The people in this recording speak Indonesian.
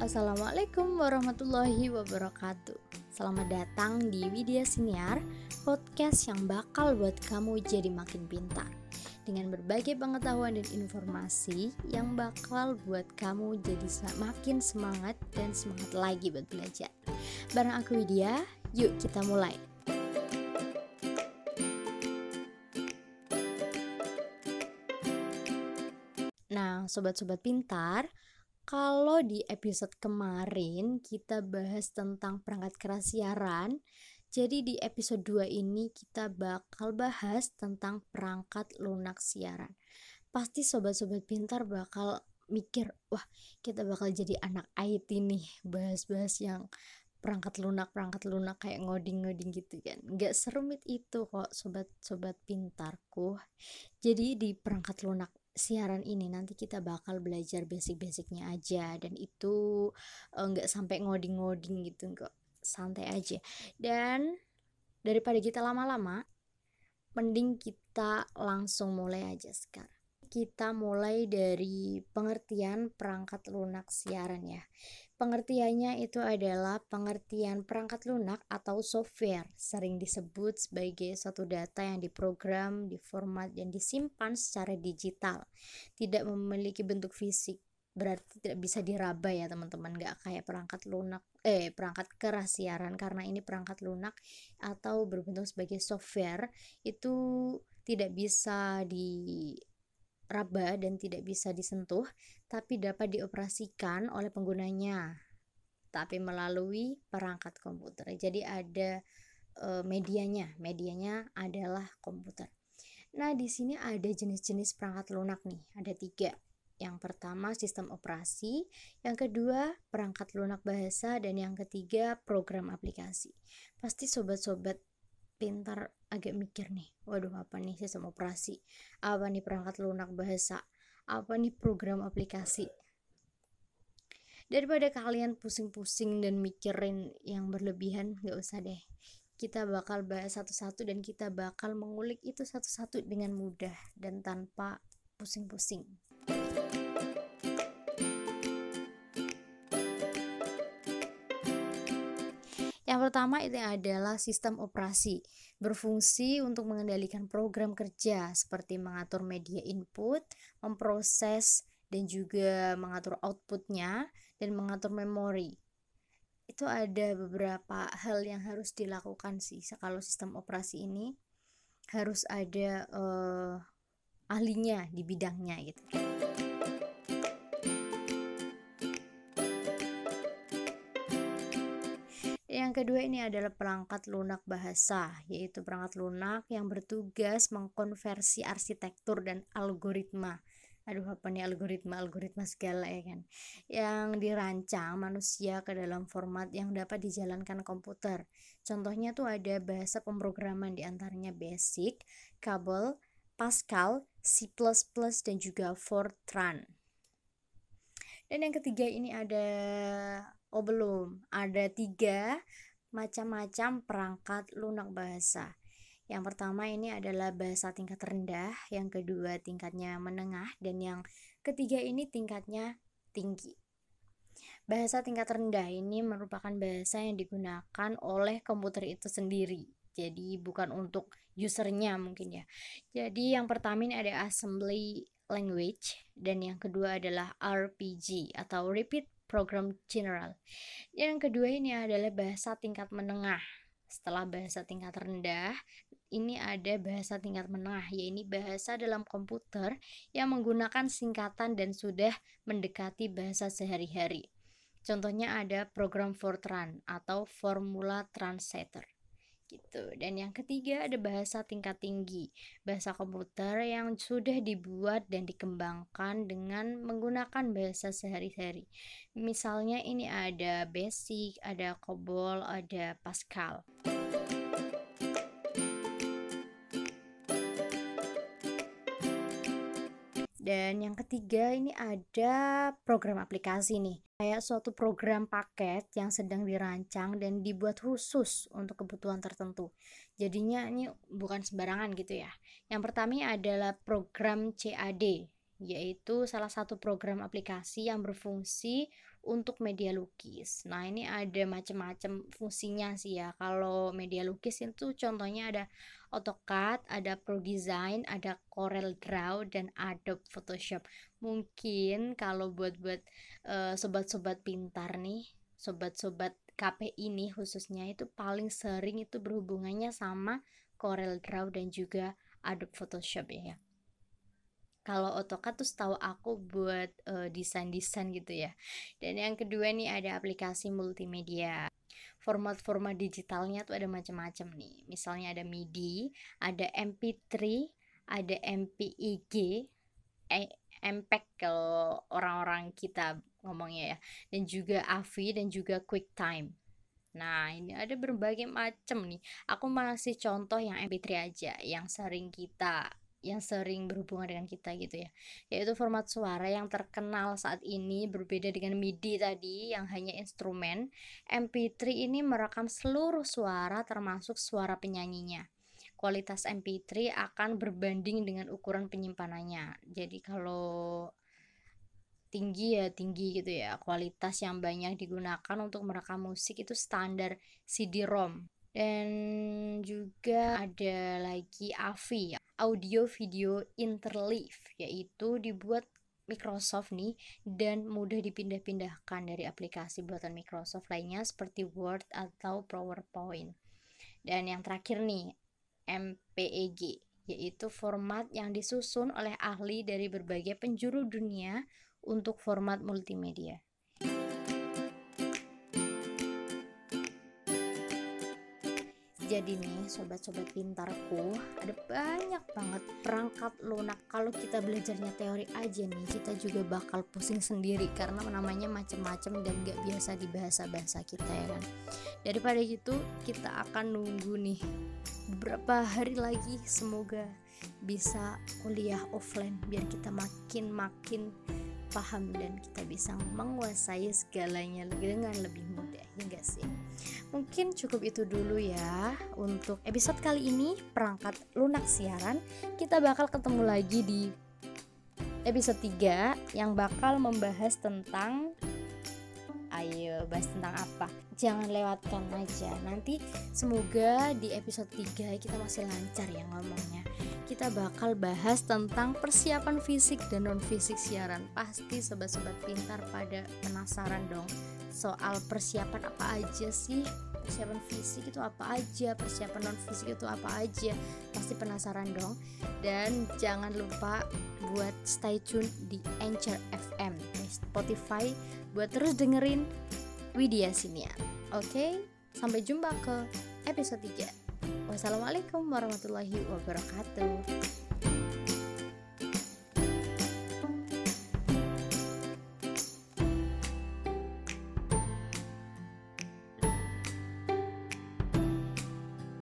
Assalamualaikum warahmatullahi wabarakatuh. Selamat datang di Widya Siniar Podcast yang bakal buat kamu jadi makin pintar. Dengan berbagai pengetahuan dan informasi Yang bakal buat kamu jadi makin semangat dan semangat lagi buat belajar. Bareng aku Widya, yuk kita mulai. Nah, sobat-sobat pintar, kalau di episode kemarin kita bahas tentang perangkat keras siaran, jadi di episode 2 ini kita bakal bahas tentang perangkat lunak siaran. Pasti sobat-sobat pintar bakal mikir, wah kita bakal jadi anak IT nih, bahas-bahas yang perangkat lunak perangkat lunak kayak ngoding-ngoding gitu kan nggak serumit itu kok sobat-sobat pintarku jadi di perangkat lunak siaran ini nanti kita bakal belajar basic-basicnya aja. Dan itu eh, nggak uh, sampai ngoding-ngoding gitu kok. Santai aja. Dan daripada kita lama-lama mending kita langsung mulai aja sekarang. Kita mulai dari pengertian perangkat lunak siaran ya Pengertiannya itu adalah pengertian perangkat lunak atau software, sering disebut sebagai suatu data yang diprogram, diformat, dan disimpan secara digital, tidak memiliki bentuk fisik, berarti tidak bisa diraba ya teman-teman, nggak kayak perangkat lunak, eh perangkat keras siaran karena ini perangkat lunak atau berbentuk sebagai software itu tidak bisa di raba dan tidak bisa disentuh, tapi dapat dioperasikan oleh penggunanya, tapi melalui perangkat komputer. Jadi ada e, medianya, medianya adalah komputer. Nah, di sini ada jenis-jenis perangkat lunak nih, ada tiga. Yang pertama sistem operasi, yang kedua perangkat lunak bahasa, dan yang ketiga program aplikasi. Pasti sobat-sobat pintar agak mikir nih waduh apa nih sistem operasi? Apa nih perangkat lunak bahasa? Apa nih program aplikasi? Daripada kalian pusing-pusing dan mikirin yang berlebihan gak usah deh. Kita bakal bahas satu-satu dan kita bakal mengulik itu satu-satu dengan mudah dan tanpa pusing-pusing. Pertama itu adalah sistem operasi, berfungsi untuk mengendalikan program kerja seperti mengatur media input, memproses dan juga mengatur outputnya dan mengatur memori. Itu ada beberapa hal yang harus dilakukan sih kalau sistem operasi ini harus ada uh, ahlinya di bidangnya gitu. Yang kedua ini adalah perangkat lunak bahasa, yaitu perangkat lunak yang bertugas mengkonversi arsitektur dan algoritma. Aduh apa nih algoritma algoritma segala ya kan yang dirancang manusia ke dalam format yang dapat dijalankan komputer. Contohnya tuh ada bahasa pemrograman di antaranya Basic, Kabel, Pascal, C++ dan juga Fortran. Dan yang ketiga ini ada Oh belum, ada tiga macam-macam perangkat lunak bahasa. Yang pertama ini adalah bahasa tingkat rendah, yang kedua tingkatnya menengah, dan yang ketiga ini tingkatnya tinggi. Bahasa tingkat rendah ini merupakan bahasa yang digunakan oleh komputer itu sendiri. Jadi bukan untuk usernya mungkin ya. Jadi yang pertama ini ada assembly language dan yang kedua adalah RPG atau repeat program general. Yang kedua ini adalah bahasa tingkat menengah. Setelah bahasa tingkat rendah, ini ada bahasa tingkat menengah, yaitu bahasa dalam komputer yang menggunakan singkatan dan sudah mendekati bahasa sehari-hari. Contohnya ada program Fortran atau Formula Translator gitu. Dan yang ketiga ada bahasa tingkat tinggi, bahasa komputer yang sudah dibuat dan dikembangkan dengan menggunakan bahasa sehari-hari. Misalnya ini ada Basic, ada COBOL, ada Pascal. Dan yang ketiga ini ada program aplikasi nih. Kayak suatu program paket yang sedang dirancang dan dibuat khusus untuk kebutuhan tertentu. Jadinya ini bukan sembarangan gitu ya. Yang pertama adalah program CAD, yaitu salah satu program aplikasi yang berfungsi untuk media lukis. Nah, ini ada macam-macam fungsinya sih ya. Kalau media lukis itu contohnya ada AutoCAD, ada ProDesign, ada Corel Draw dan Adobe Photoshop. Mungkin kalau buat-buat uh, sobat-sobat pintar nih, sobat-sobat KP ini khususnya itu paling sering itu berhubungannya sama Corel Draw dan juga Adobe Photoshop ya kalau AutoCAD tuh setahu aku buat uh, desain-desain gitu ya. Dan yang kedua nih ada aplikasi multimedia. Format-format digitalnya tuh ada macam-macam nih. Misalnya ada MIDI ada MP3 ada MPEG eh, MPEG kalau orang-orang kita ngomongnya ya. Dan juga AVI dan juga QuickTime. Nah, ini ada berbagai macam nih. Aku masih contoh yang MP3 aja yang sering kita yang sering berhubungan dengan kita gitu ya. Yaitu format suara yang terkenal saat ini berbeda dengan MIDI tadi yang hanya instrumen. MP3 ini merekam seluruh suara termasuk suara penyanyinya. Kualitas MP3 akan berbanding dengan ukuran penyimpanannya. Jadi kalau tinggi ya tinggi gitu ya. Kualitas yang banyak digunakan untuk merekam musik itu standar CD-ROM dan juga ada lagi AVI audio video interleave yaitu dibuat Microsoft nih dan mudah dipindah-pindahkan dari aplikasi buatan Microsoft lainnya seperti Word atau PowerPoint. Dan yang terakhir nih, MPEG yaitu format yang disusun oleh ahli dari berbagai penjuru dunia untuk format multimedia. Jadi nih sobat-sobat pintarku ada banyak banget perangkat lunak. Kalau kita belajarnya teori aja nih kita juga bakal pusing sendiri karena namanya macem-macem dan gak biasa di bahasa-bahasa kita ya kan? Daripada itu kita akan nunggu nih beberapa hari lagi. Semoga bisa kuliah offline biar kita makin makin paham dan kita bisa menguasai segalanya dengan lebih mudah hingga sih Mungkin cukup itu dulu ya untuk episode kali ini perangkat lunak siaran. Kita bakal ketemu lagi di episode 3 yang bakal membahas tentang ayo bahas tentang apa. Jangan lewatkan aja. Nanti semoga di episode 3 kita masih lancar ya ngomongnya. Kita bakal bahas tentang persiapan fisik dan non fisik siaran. Pasti sobat-sobat pintar pada penasaran dong soal persiapan apa aja sih? Persiapan fisik itu apa aja? Persiapan non fisik itu apa aja? Pasti penasaran dong. Dan jangan lupa buat stay tune di Anchor FM Spotify buat terus dengerin Widya Sinia. Oke sampai jumpa ke episode 3 wassalamualaikum warahmatullahi wabarakatuh